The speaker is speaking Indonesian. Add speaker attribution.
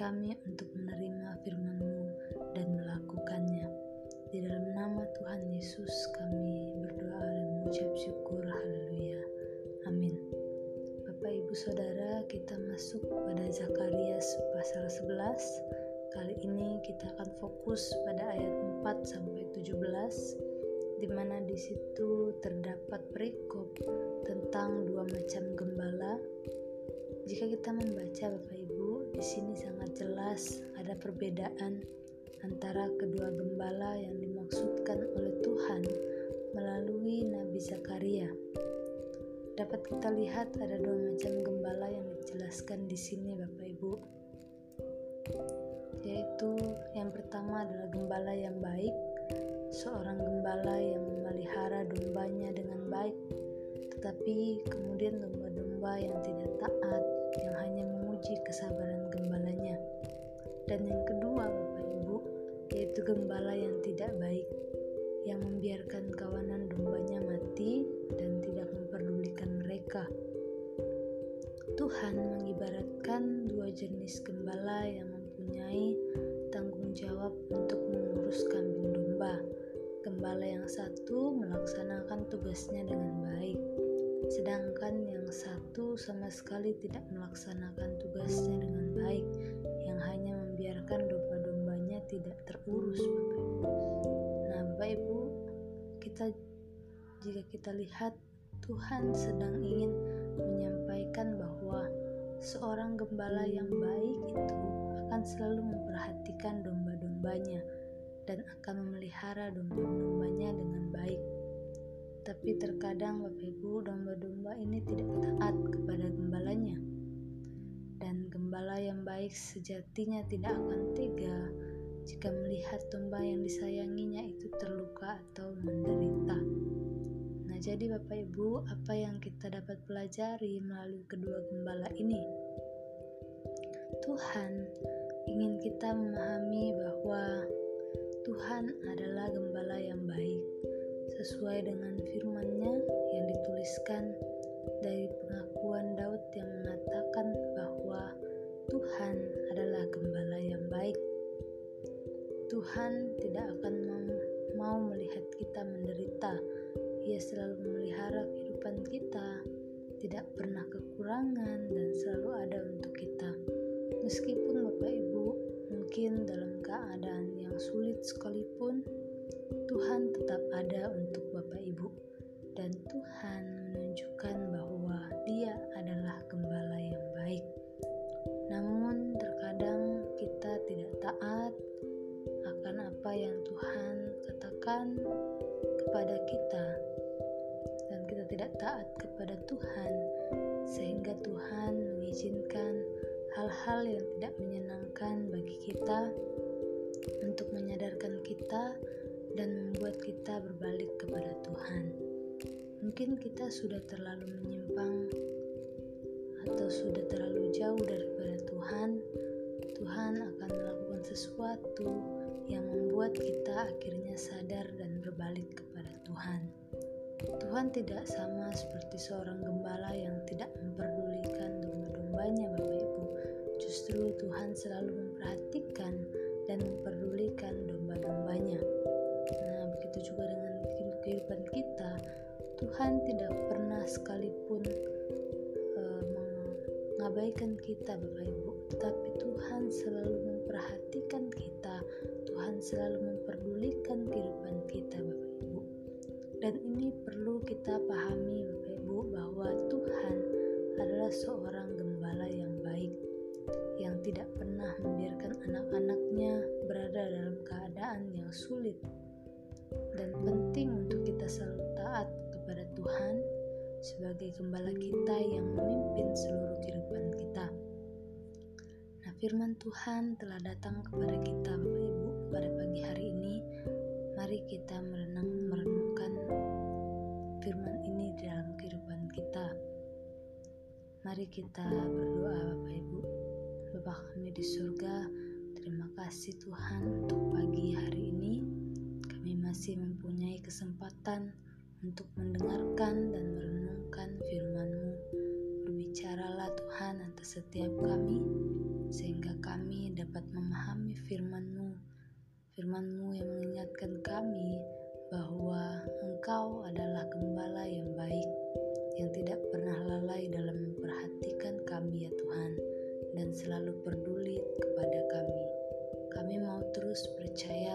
Speaker 1: Kami untuk menerima firman-Mu dan melakukannya. Di dalam nama Tuhan Yesus kami berdoa dan mengucap syukur. Haleluya. Amin. Bapak Ibu Saudara, kita masuk pada Zakaria pasal 11. Kali ini kita akan fokus pada ayat 4 sampai 17 di mana di situ terdapat perikop tentang dua macam gembala jika kita membaca Bapak Ibu, di sini sangat jelas ada perbedaan antara kedua gembala yang dimaksudkan oleh Tuhan melalui Nabi Zakaria. Dapat kita lihat ada dua macam gembala yang dijelaskan di sini Bapak Ibu. Yaitu yang pertama adalah gembala yang baik, seorang gembala yang memelihara dombanya dengan baik, tetapi kemudian domba-domba yang tidak taat yang hanya memuji kesabaran gembalanya. Dan yang kedua, Bapak Ibu, yaitu gembala yang tidak baik, yang membiarkan kawanan dombanya mati dan tidak memperdulikan mereka. Tuhan mengibaratkan dua jenis gembala yang mempunyai tanggung jawab untuk mengurus kambing domba. Gembala yang satu melaksanakan tugasnya dengan baik, sedangkan yang satu sama sekali tidak melaksanakan tugasnya dengan baik, yang hanya membiarkan domba-dombanya tidak terurus, Bapak. Nah, Bapak Ibu, kita jika kita lihat Tuhan sedang ingin menyampaikan bahwa seorang gembala yang baik itu akan selalu memperhatikan domba-dombanya dan akan memelihara domba-dombanya dengan baik tapi terkadang Bapak Ibu domba-domba ini tidak taat kepada gembalanya. Dan gembala yang baik sejatinya tidak akan tega jika melihat domba yang disayanginya itu terluka atau menderita. Nah, jadi Bapak Ibu, apa yang kita dapat pelajari melalui kedua gembala ini? Tuhan ingin kita memahami bahwa Tuhan adalah gembala yang baik sesuai dengan firman-Nya yang dituliskan dari pengakuan Daud yang mengatakan bahwa Tuhan adalah gembala yang baik. Tuhan tidak akan mau melihat kita menderita. Ia selalu memelihara kehidupan kita, tidak pernah kekurangan dan selalu ada untuk kita. Meskipun Bapak Ibu mungkin dalam keadaan yang sulit sekalipun, Tuhan tetap ada untuk Bapak Ibu, dan Tuhan menunjukkan bahwa Dia adalah gembala yang baik. Namun, terkadang kita tidak taat akan apa yang Tuhan katakan kepada kita, dan kita tidak taat kepada Tuhan, sehingga Tuhan mengizinkan hal-hal yang tidak menyenangkan bagi kita untuk menyadarkan kita dan membuat kita berbalik kepada Tuhan. Mungkin kita sudah terlalu menyimpang atau sudah terlalu jauh daripada Tuhan. Tuhan akan melakukan sesuatu yang membuat kita akhirnya sadar dan berbalik kepada Tuhan. Tuhan tidak sama seperti seorang gembala yang tidak memperdulikan domba-dombanya, Bapak Ibu. Justru Tuhan selalu memperhatikan dan memperdulikan mengabaikan kita, Bapak Ibu, tetapi Tuhan selalu memperhatikan kita. Tuhan selalu memperdulikan kehidupan kita, Bapak Ibu. Dan ini perlu kita pahami, Bapak Ibu, bahwa Tuhan adalah seorang gembala yang baik yang tidak pernah membiarkan anak-anaknya berada dalam keadaan yang sulit dan penting untuk kita selalu taat kepada Tuhan sebagai gembala kita yang memimpin seluruh kehidupan kita. Nah, firman Tuhan telah datang kepada kita Bapak Ibu pada pagi hari ini. Mari kita merenang merenungkan firman ini dalam kehidupan kita. Mari kita berdoa Bapak Ibu. Bapa kami di surga, terima kasih Tuhan untuk pagi hari ini. Kami masih mempunyai kesempatan untuk mendengarkan dan merenungkan firman-Mu. Berbicaralah Tuhan atas setiap kami, sehingga kami dapat memahami firman-Mu. Firman-Mu yang mengingatkan kami bahwa Engkau adalah gembala yang baik, yang tidak pernah lalai dalam memperhatikan kami ya Tuhan, dan selalu peduli kepada kami. Kami mau terus percaya